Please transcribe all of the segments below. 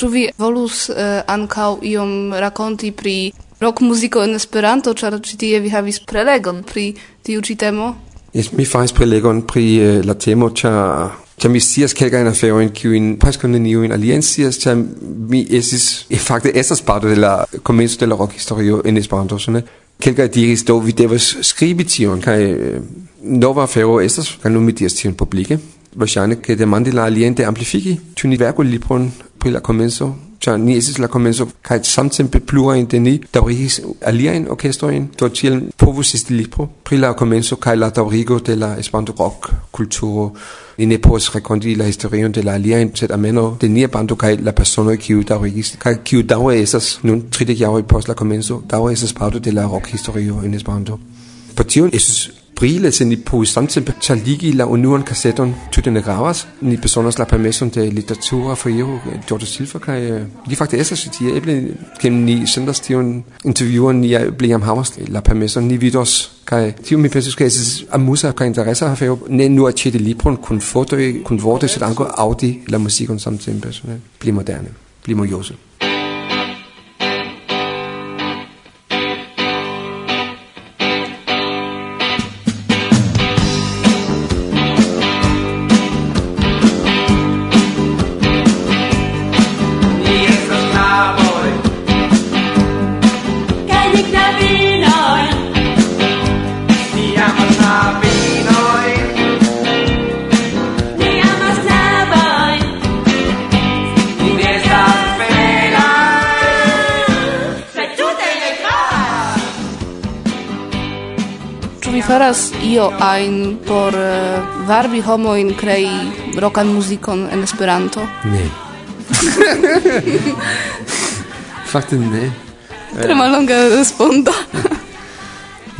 Ĉu vi volus uh, ankaŭ iom rakonti pri rock muziko en Esperanto, ĉar ĉi tie vi havis prelegon pri tiu ĉi temo? Yes, mi faris prelegon pri uh, la temo, ĉar ĉar mi scias kelkajn aferojn, kiujn preskaŭ neniujn alien scias, ĉar mi estis fakte estas parto de la komenco de la rockhistorio en Esperanto, ĉu ne? Kelkaj diris do vi devas skribi tion kaj eh, nova afero estas kaj nun mi diras tion publike verŝajne ke demandi la aliente amplifiki ĉu ni verku libron pri la komenco ĉar ni estis la komenco kaj samtempe plurajn de ni daŭrigis aliajn orkestrojn. Do tiel povus esti libro pri la komenco kaj la daŭrigo de la Esperanto rock kulturo. Ni ne povas rakonti la historion de la aliajn sed almenaŭ de nia bando kaj la personoj kiu daŭrigis kaj kiu daŭre estas nun tridek jaroj post la komenco daŭre estas parto de la rock historio en Esperanto Por tio estis brile se ni po poestantempe ĉar ligi la unuan kaseton tute ne gravas ni bezonas la permeson de literatura foiro George Silva kaj li fakte estas ĉi tie eble ke ni sendas tiun er intervjuon ni er eble jam havas la permeson ni vidos kai tio er mi pensis ke es amusa kai interesse ha feo ne nu ĉe de libron kun fotoj kun vortoj sed ankaŭ aŭdi la muzikon samtempe pli moderne. Pli mojose io ein por uh, varbi homo in crei rokan muzikon en Esperanto? Ne. Fakte ne. Tre malonga respondo.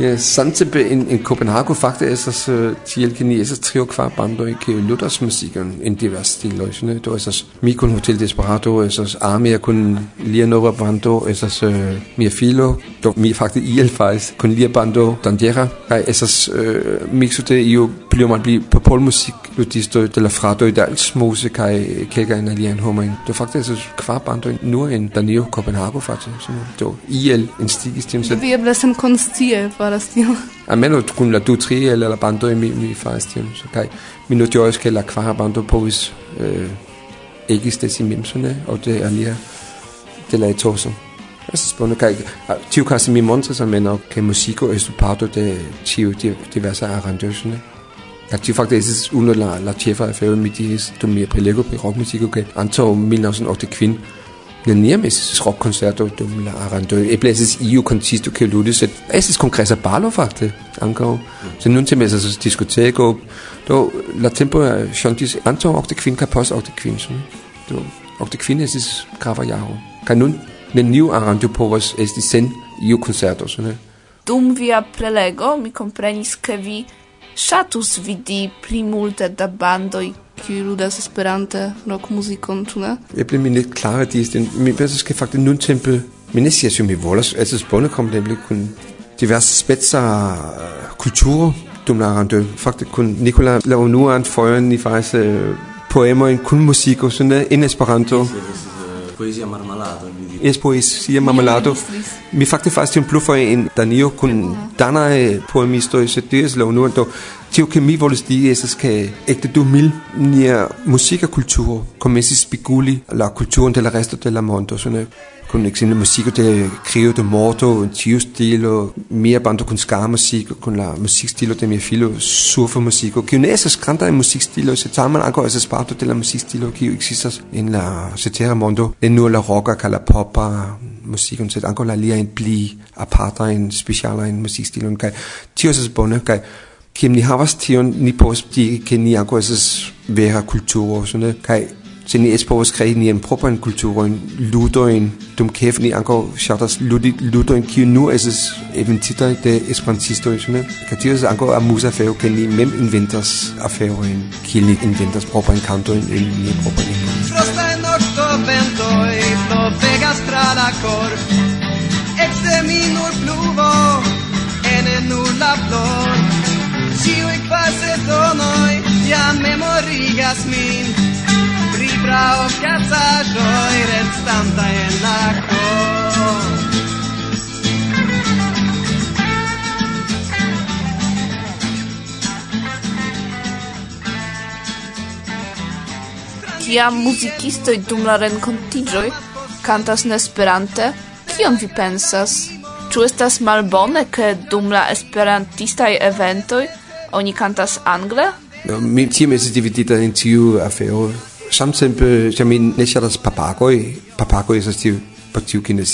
Ja, samtidig in, in Copenhagen fakte er så uh, til kinesisk trio kvar bando i kæve Luthers musikken en divers stil Og sådan, Det er så Mikon Hotel Desperado, er så Armia kun lige noget bando, er så uh, Mia Filo, dog Mia faktisk i el faktisk kun lige bando Dandera. Nej, er så uh, mixu det jo bliver man blive på polmusik ludisto de la frato i dels mose kai kækker er en er alien homen. Er- det er faktisk så kvar bando nu en Danio Copenhagen faktisk. Så det er el en stik i stemmen. Vi er blevet sådan kunstige for faras tion. Almeno kun la du tri el la bando mi mi faras tion. So, kaj mi noterer ke la kvara bando povis eh ikke de i memserne, og de alia de la etoso. Es Altså spændende kaj. Tio kasse mi montres som men og ke musiko de tio diverse Arrangöschene. Ja, Tio faktisk es uno la la chefa af mit dies du mir prelego på rockmusik okay. anto 1908 neniam estis rockkoncerto dum la aranto. Eble estis iu koncisto ke ludis, sed estis kongresa balo fakte ankaŭ. Se nun seme estas diskoteko, do la tempo eh, ŝantis antaŭ okde kvin kaj post okde kvin. Do okde kvin estis grava jaro. Kaj nun neniu aranto povas esti sen iu koncerto. Dum via prelego mi komprenis ke vi ŝatus vidi pli multe da bandoj kiu ludas Esperante rockmuzikon, ĉu ne? Eble mi ne klare diis, mi pensas ke fakte nuntempe mi ne scias ĉu mi volas estas bone kompreneble kun diversspeca kulturo äh, dum la rando. Fakte kun Nicola la unuan fojon ni faris äh, poemojn kun muziko, ĉu ne, en Esperanto. Yes, yes, yes poesia marmalado. Es poesia marmalado. Mi fakte faste un plufoj en Danio kun danaj poemistoj, sed ties la unua do Tio che mi volis di esas che ecte du mil nia musica culturo commessi spiguli la cultura del resto della mondo. Sono con exemple musica de Crio de Morto, en tio stilo, mia bando con ska musica, con la musikstilo de mia filo surfa musica Kiu ne estas granda en musikstilo, se tamen anco esas parto de la musikstilo, kiu existas in la cetera mondo, e nu la rocka, kaj la popa musica, sed anco la aliajn pli apartajn specialajn stilo, kaj tio estas bone kaj kiam ni havas tion ni povas diri ke ni ankaŭ estas vera kulturo ne kaj se ni es povas krei ni en proprajn kulturojn ludojn kef, ni ankaŭ ŝatas ludi ludojn kiu nu estas eventita de esperantistoj ne kaj tio estas ankaŭ amuza afero ke ni mem inventas aferojn kiel ni inventas proprajn kantojn en niaj propraj lingvoj ventoj flovegas tra la cor Ekse mi nur pluvo ene nur la flor. Ciui kvasetonoj jam memorigas min Pri praokazaĵoj restantaj en la koro Kiam muzikistoj dum la renkontiĝoj kantas nesperante, kion vi pensas? Ĉu estas malbone, ke dum la esperantistaj eventoj oni cantas angle? No, mi tiam estis dividita in tiu afero. Samtempe, ĉar mi ne papagoi. Papagoi papagoj tiu per tiu kiu ne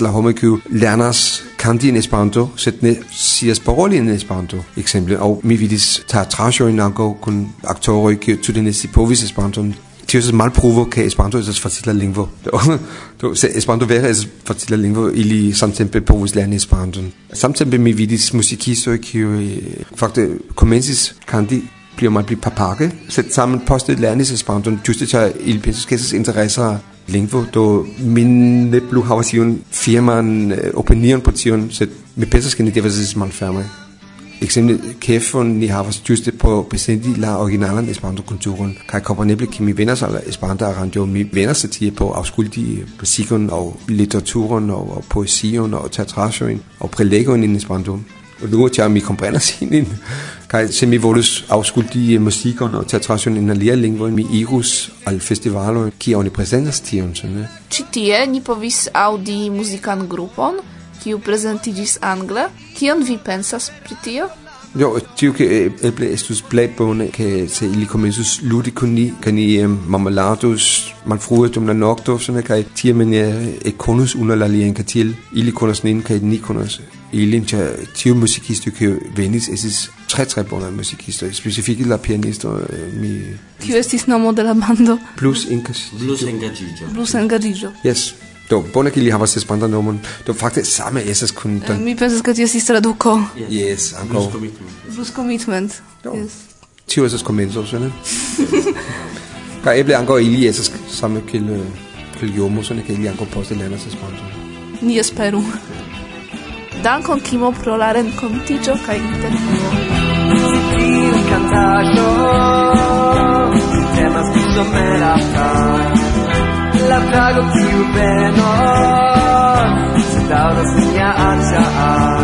la homo kiu lernas kanti en Esperanto, sed ne sias paroli in Esperanto. exemple. Au mi vidis teatraĵojn ankaŭ kun aktoroj kiu tute ne scipovis Esperanton tio estas malpruvo ke Esperanto estas facila lingvo. Do se Esperanto vere estas facila lingvo, ili samtempe povus lerni Esperanton. Samtempe mi vidis muzikistoj kiuj øh, fakte komencis kanti pli mal malpli papage, sed same poste lernis Esperanton ĝuste ĉar ili pensis ke estas interesa lingvo, do mi ne plu havas iun firman øh, opinion por tion, sed mi pensas ke ni devas esti malfermaj. Eksempel KEF-fonden havas juste por presenti la originalan Esperanto-kulturon, kaj kompreneble ke mi venas al Esperanto-aranjo, mi venas til på afskuldi musikon og litteraturen og, og poesien og teatrajoen og prelæggen i Esperanto. Og nu er jeg, mi komprenas hende, kaj se mi volus afskuldi musikon og teatrajoen en alia lingvon, mi igus al festivalo, kion ni presentas tion, sådan Ĉi tie ni povis audi musikan grupon, kiu prezentigis angla. Kion vi pensas pri tio? Jo, tio ke eh, eble estus plej bone ke se ili komensus ludi kun ni eh, kaj ni marmeladus malfrue eh, dum la nokto same kaj tiamaniere konus under la lien kaj tiel ili konas nin kaj ni konas ilin. Ĉar tiu muzikisto ke venis esis tre tre bonaj muzikistoj specifike la pianisto mi Tio estis nomo de la bando? Plus Engaĝiĝo plus Engaĝiĝo plus Engaĝiĝo Yes. Do bone che li havas esperantan nomon. Do fakte same esas kun uh, Mi pensas ke tio estis traduko. Yes, yes ankaŭ. Plus commitment. Plus commitment. Do. Yes. Tio esas komenco, ne? Kaj eble ankaŭ ili esas same kiel kiel jomo, sone ke ili ankaŭ poste lernas Esperanton. Ni esperu. Dankon Kimo pro la renkontiĝo kaj intervjuo. Kantaĵo Temas pri somera kaj la trago più bene, se da una segna a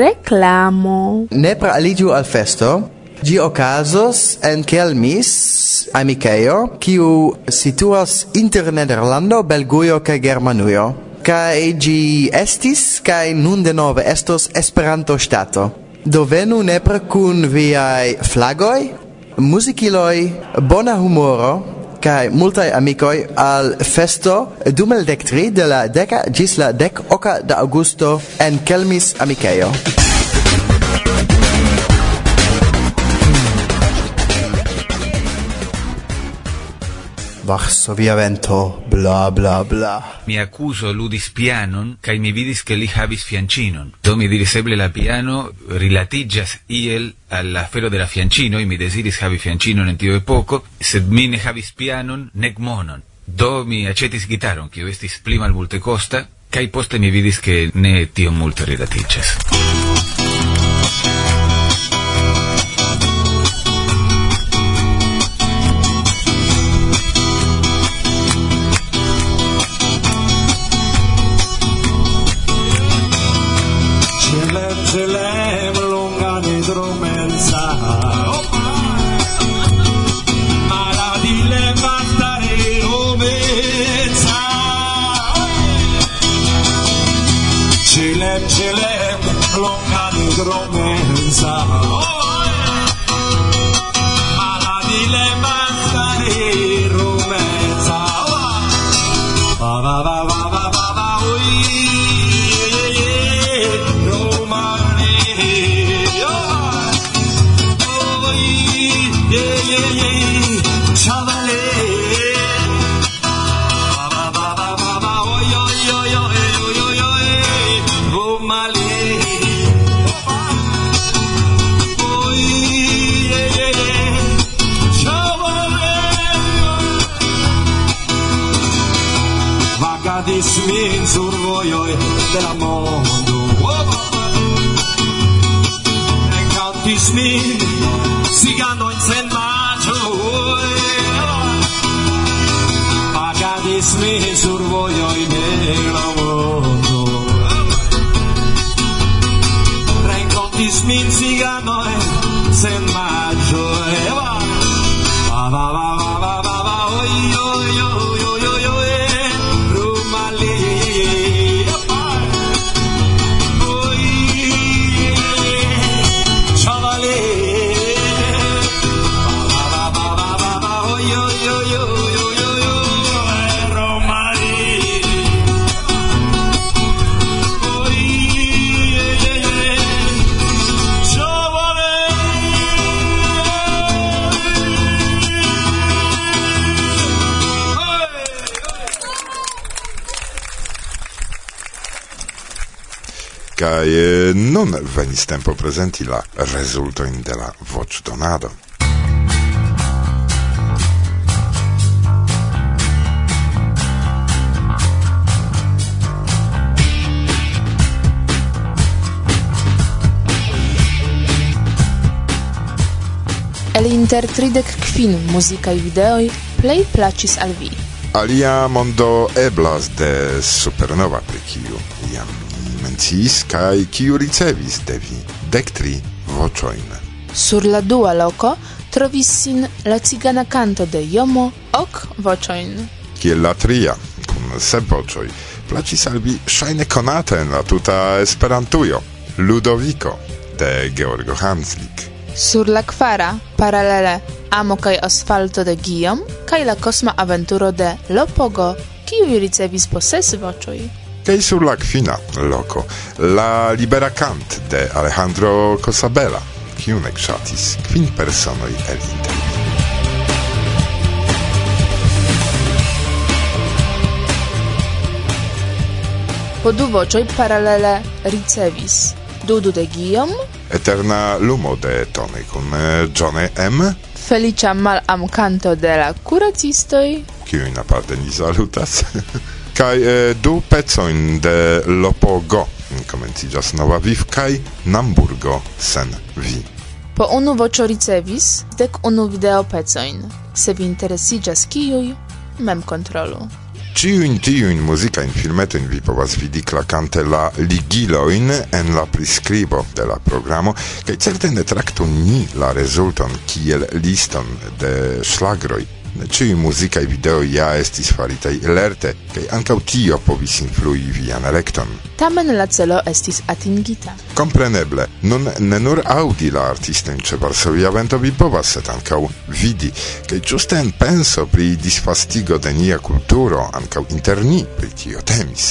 reclamo. Nepra aligiu al festo, Gi ocasos en Kelmis, Amiceio, kiu situas inter Nederlando, Belguio kaj Germanujo. Kaj gi estis kaj nun denove estos Esperanto Stato. Do venu nepre kun viai flagoj, muzikiloj, bona humoro kai multai amicoi al festo dumel dec tri de la deca gis la dec oca de augusto en Kelmis Amiceio. Varsovia vento, bla bla bla. Mi accuso ludis pianon, cae mi vidis che li habis fiancinon. Do mi diris eble la piano rilatigas iel al afero fero de la fiancino, e mi desiris habi fiancinon en tio epoco, sed mi ne habis pianon nec monon. Do mi acetis gitaron, cio estis pli malmulte costa, kai poste mi vidis che ne tio multe rilatigas. Va, va, va, that I'm on the Nun venis tempo presenti la resultojn de la voĉdonado. El inter tridek kvin muzikaj videoj plej plaĉis al vi. Alia mondo eblas de supernova pri kiu menciis kai kiu ricevis de vi dektri voĉojn. Sur la dua loco trovis sin la cigana canto de Jomo ok vocioin. Kiel la tria, kun sep voĉoj, placis al vi ŝajne konata en la tuta Esperantujo, Ludovico de Georgo Hanslik. Sur la quara, paralele Amo kai asfalto de Guillaume, kai la cosma aventuro de Lopogo, kiui ricevis po ses. Martei sur la quina loco, la libera cant de Alejandro Cosabella, kiun ekŝatis kvin personoj el inter. Po du voĉoj paralele ricevis. Dudu de Guillaume, Eterna lumo de Tony kun eh, Johnny M, Felicia mal am canto de la curacistoi, kiuj aparte ni salutas. kai eh, du pecoin de Lopogo komenciĝas nova viv kaj Namburgo sen vi. Po unu voĉo ricevis dek unu videopecojn. Se vi interesiĝas kiuj, mem kontrolu. Ciuin tiuin muzicain filmetuin vi povas vidi clacante la ligiloin en la prescribo de la programo, cae certe ne tractu ni la resulton kiel liston de schlagroi Ciui musicae video ja estis faritaj lerte, kaj ankaŭ tio povis influi vian elekton. Tamen la celo estis atingita. Kompreneble, nun ne nur aŭdi la artistojn ĉe Varsovia vento vi povas, sed ankaŭ vidi, kaj ĝuste en penso pri disvastigo de nia kulturo ankaŭ inter ni pri tio temis.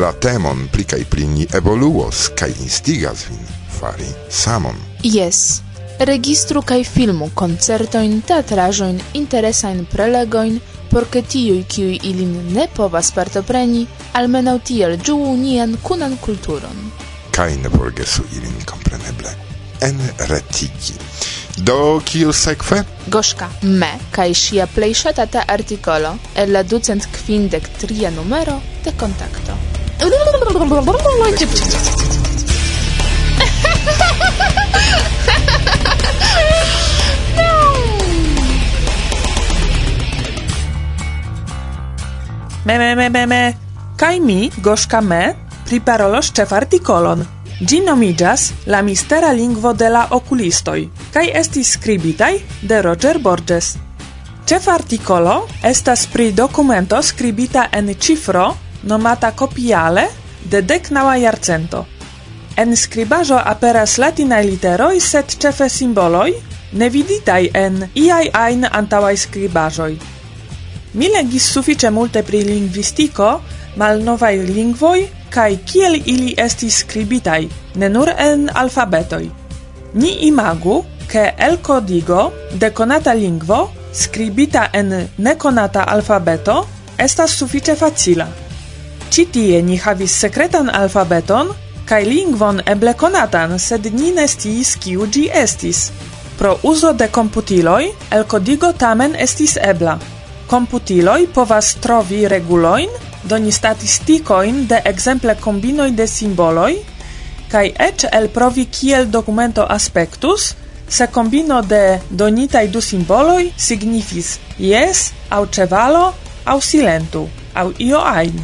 La temon pli kaj pli ni evoluos kaj instigas vin fari samon. Yes registru kaj filmu koncertojn, teatraĵojn, interesajn prelegojn, por ke tiuj, kiuj ilin ne povas partopreni, almenaŭ tiel ĝuu nian kunan kulturon. Kaj ne forgesu ilin kompreneble enretigi. Do kiu sekve? Goszka me kaj ŝia plej ŝatata artikolo el la ducent kvindek tria numero de kontakto. Me me me me me. Kaj mi, Goszka me, priparolos ĉef artikolon. Ĝi La mistera lingvo de la okulistoj kaj estis skribitaj de Roger Borges. Ĉefa artikolo estas pri dokumento skribita en cifro nomata kopiale de decnaŭa jarcento. En skribaĵo aperas latinaj literoj, sed ĉefe simboloj, neviditaj en iaj ajn antaŭaj skribaĵoj. Mi legis suffice multe pri lingvistico, mal novai lingvoi, kai kiel ili estis skribitaj, ne nur en alfabetoj. Ni imagu, ke el codigo de conata lingvo, skribita en nekonata alfabeto, estas suffice facila. Citie ni havis sekretan alfabeton kai lingvon eble konatan, sed ni nestis kiu gi estis. Pro uso de computiloi, el codigo tamen estis ebla computiloi povas trovi reguloin, doni statisticoin de exemple combinoi de simboloi, kai ec el provi kiel documento aspectus, se combino de donitai du simboloi signifis yes, au cevalo, au silentu au io ain.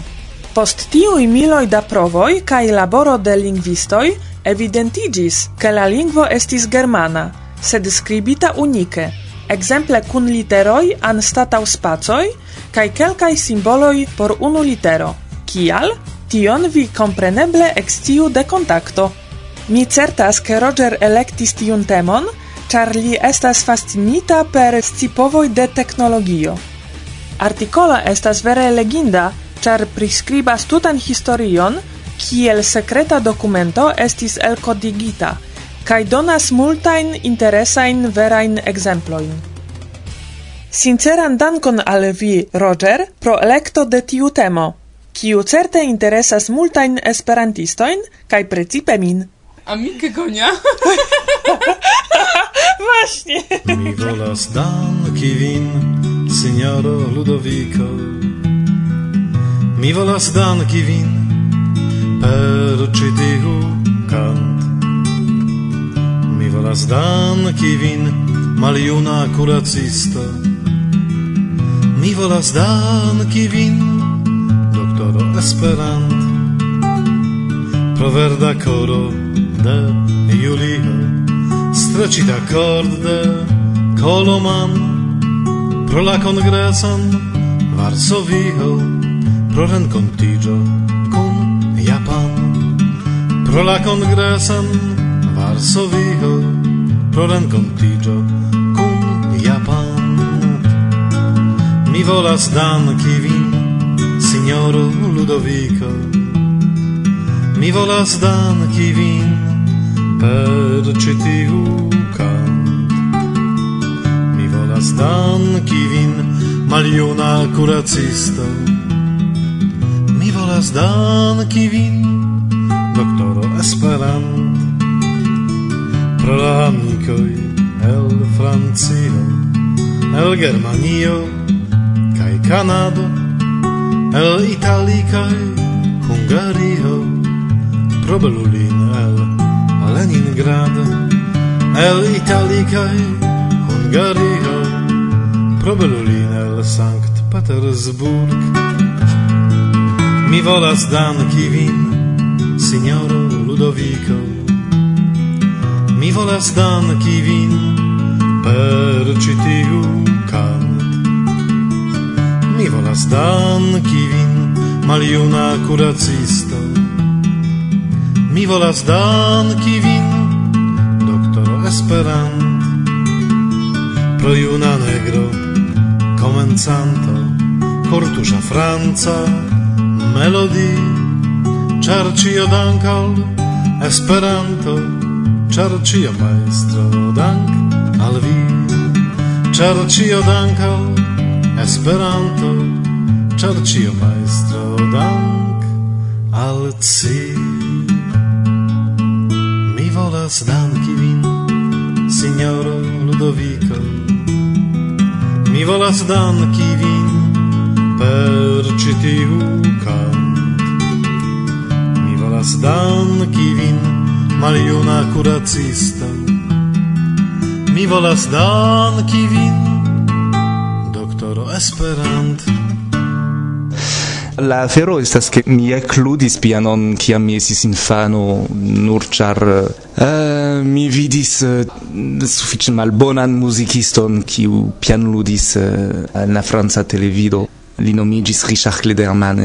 Post tiui miloi da provoi kai laboro de linguistoi, evidentigis che la lingvo estis germana, sed scribita unike – exemple kun literoj anstataŭ spacoj kaj kelkaj simboloj por unu litero. Kial? Tion vi kompreneble eksciu de kontakto. Mi certas ke Roger elektis tiun temon, ĉar li estas fascinita per scipovoj de teknologio. Articola estas vere leginda, ĉar priskribas tutan historion, kiel secreta documento estis elcodigita, kai donas multain interesain verain exemploin. Sinceran dankon al vi, Roger, pro electo de tiu temo, kiu certe interesas multain esperantistoin, kai precipe min. Amike gonia. Właśnie. Mi volas danki vin, signoro Ludovico. Mi volas danki vin per ĉi tiu volas danki vin maljuna kuracisto. Mi volas danki vin, doktoro Esperant, proverda coro de Julio, stracita corde koloman. pro la congreson Varsovio, pro rencontigio con Japan, pro la congreson Varsovio pro rencontigio cum Japan. Mi volas danki vin signoro Ludovico. Mi volas danki vin per citiu cant. mi volas danki vin maljuna curacisto mi volas danki vin doktoro Esperanto francoj el Francio, el Germanio cae Canado, el Italio Hungario, probelulin el Leningrado, el Italio Hungario, probelulin el Sankt Petersburg. Mi volas danki vin, signoro Ludovico, Mi volas danki vin per ĉi tiu kant. Mi volas danki vin, maljuna kuracisto. Mi volas danki vin, doktoro Esperant. Pro juna negro, komencanto, kortuŝa franca, melodi, ĉar ĉio dankal Esperanto char ĉio maestro dank al vi. Char ĉio dank al Esperanto. Char ĉio maestro dank al ci. Mi volas danki vin Signoro Ludovico. Mi volas danki vin per citiu tiu Mi volas danki vin maljuna kuracista mi volas danki vin doktoro Esperant La afero estas ke mi ekludis pianon kiam mi estis infano nur ĉar uh, mi vidis uh, sufiĉe malbonan muzikiston kiu pianludis uh, en la franca televido. li nomigis Richard Klederman.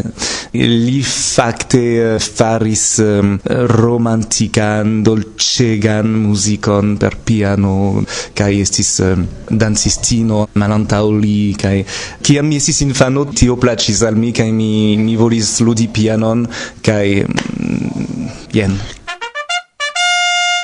Li facte eh, faris ehm, um, romantican, dolcegan musicon per piano, kai estis um, dancistino malantau li, kai kiam mi estis infano tio placis al mi, kai mi, mi volis ludi pianon, kai mm, jen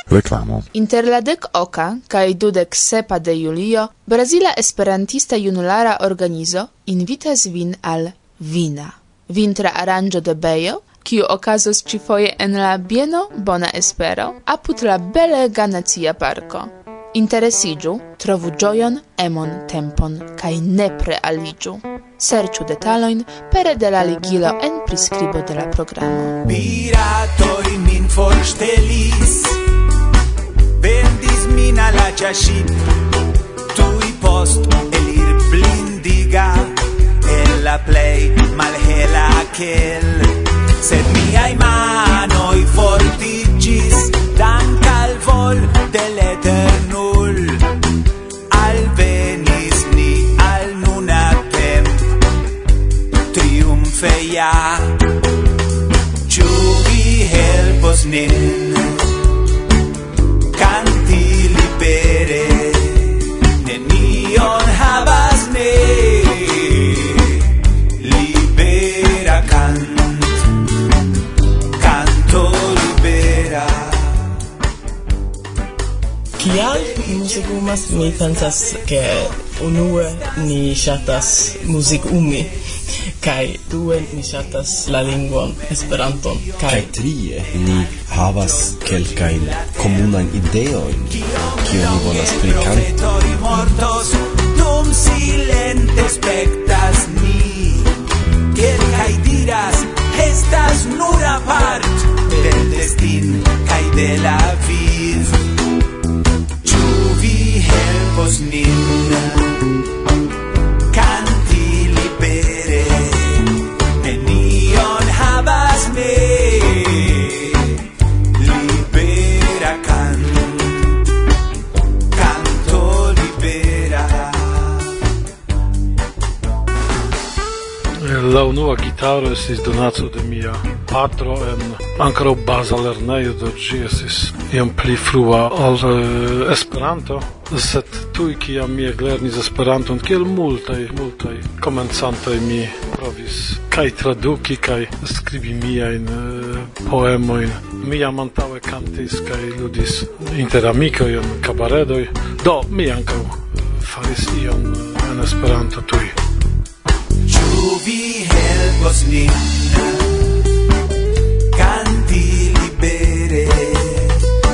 reklamo. Inter la dek oka kaj dudek sepa de julio Brazila Esperantista junulara organizo invitas vin al vina. Vintra aranĝo de Bejo, kiu okazos ĉifoje en la bieno Bona Espero apud la belega nacia parko. Interesiĝu, trovu ĝojon, emon, tempon kaj nepre aliĝu. Serĉu detalojn pere de la ligilo en priskribo de la programo. Piratoj min forŝtelis fina la chashin Tui post elir blindiga En la play malhela aquel Sed miai manoi fortigis Dank vol del eternul Al venis ni al nuna temp Triumfe ja Ciu vi helpos nin kial muzikumas mi pensas ke unue ni ŝatas muzikumi kai due ni ŝatas la lingvon Esperanton kaj kaj trie ni havas kelkajn komunajn ideojn kiu ni volas prikanti dum silente spektas ni. Kelkaj diras estas nura part del destin kaj de la vida tiempos linda. La unua gitaro estis donaco de mia patro en ankaŭ baza lernejo, do ĝi estis iom pli frua ol uh, Esperanto, sed tuj kiam mi eklernis Esperanton, kiel multaj, multaj komencantoj mi provis kaj traduki kaj skribi miajn uh, poemojn. Mi jam antaŭe kantis kaj ludis inter amikoj en kabaredoj, do mi ankaŭ faris ion en Esperanto tuj. Ĉu vi trovos lin Canti libere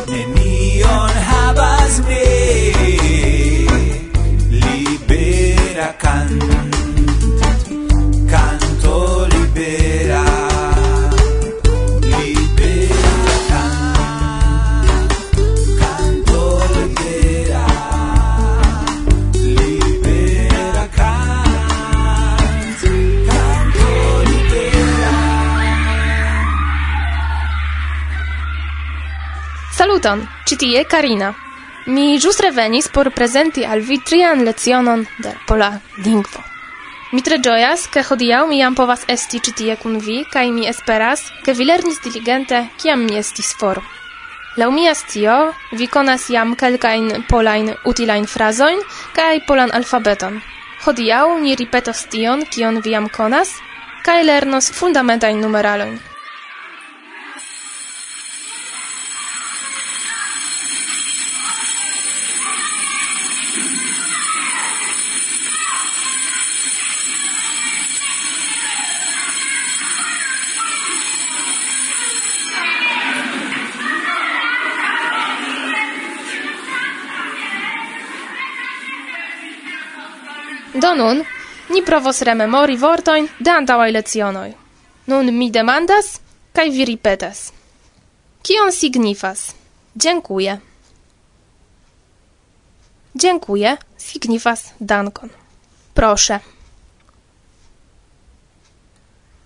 Nenion havas me. Libera canto Saluton, ĉi tie Karina. Mi just revenis por prezenti al vi trian lecionon de pola lingvo. Mi tre gioias, ke hodiau mi jam povas esti ĉi tie kun vi kai mi esperas, ke vi lernis diligente kiam mi estis for. Lau mia stio, vi konas jam kelkain polain utilain frazoin, kai polan alfabeton. Hodiau ni ripetos tion, kion vi jam konas, kai lernos fundamentain numeraloin. Do nun, ni provos rememori vortoin de antauai lecionoi. Nun mi demandas, kai vi ripetas. Kion signifas? Dziękuję. Dziękuję signifas dankon. Proszę.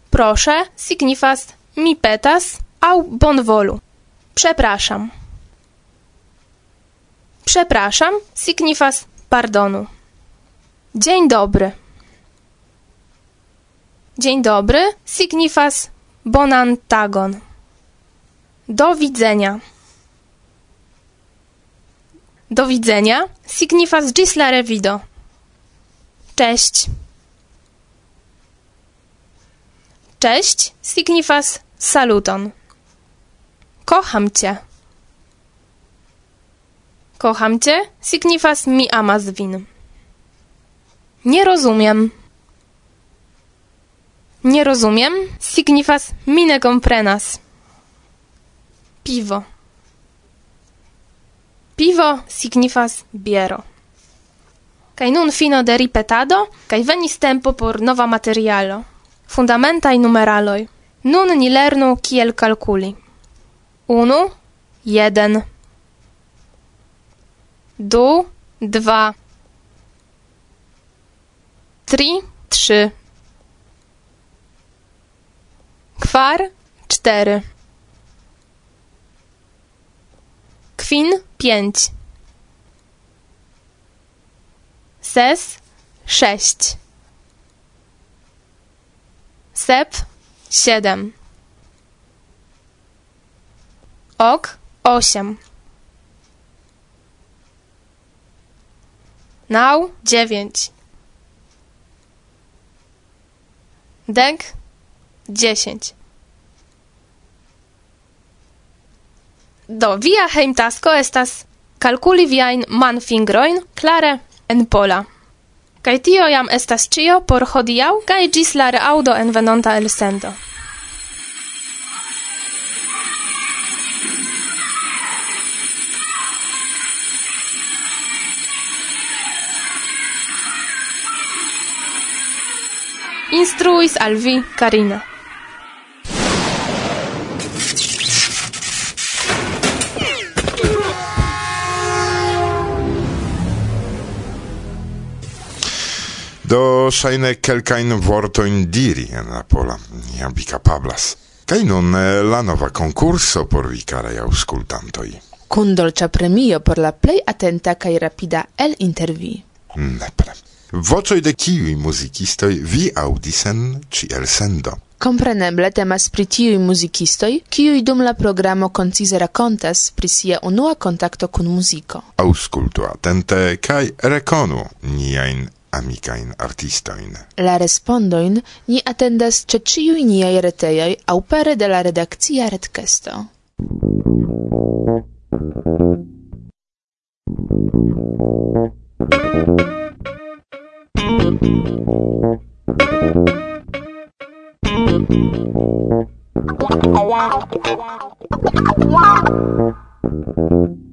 Proszę signifas mi petas au bonvolu. Przepraszam. Przepraszam signifas pardonu. Dzień dobry. Dzień dobry signifas bonan tagon. Do widzenia. Do widzenia signifas gis la revido. Cześć. Cześć signifas saluton. Kocham cię. Kocham cię signifas mi amas vin. Nie rozumiem. Nie rozumiem signifas mi ne comprenas. Pivo. Pivo signifas biero. Kaj nun fino de ripetado, kaj venis tempo por nova materialo. Fundamentaj numeraloj. Nun ni lernu kiel kalkuli. Unu, jeden. Du, dwa. Tri, trzy. Kwar, cztery. Kwin, pięć. Ses, sześć. Sep, siedem. Ok, osiem. Nał, dziewięć. dek, dziesięć. Do via heimtasko estas kalkuli viajn manfingrojn klare en pola. Kaj tio jam estas ĉio por hodiaŭ kaj ĝis la reaŭdo en venonta elsendo. instruis al vi, carina. Do ŝajne kelkajn vortojn diri en la pola, jam vi kapablas. Kaj nun eh, la nova konkurso por vi, karaj aŭskultantoj. Kun dolĉa premio por la plej atenta kaj rapida el intervi. Nepre. Vocoi de kiuj muzikistoj vi aŭdis en ĉielsendo? Kompreneble temas pri tiuj muzikistoj, kiuj dum la programo koncize rakontas pri sia unua kontakto kun muziko. Aŭskultu atente kaj rekonu niajn amikajn artistojn. La respondojn ni atendas ĉe ĉiuj niaj retejoj aŭ pere de la redakcia retkesto. Thank you.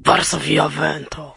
Varsovia vento.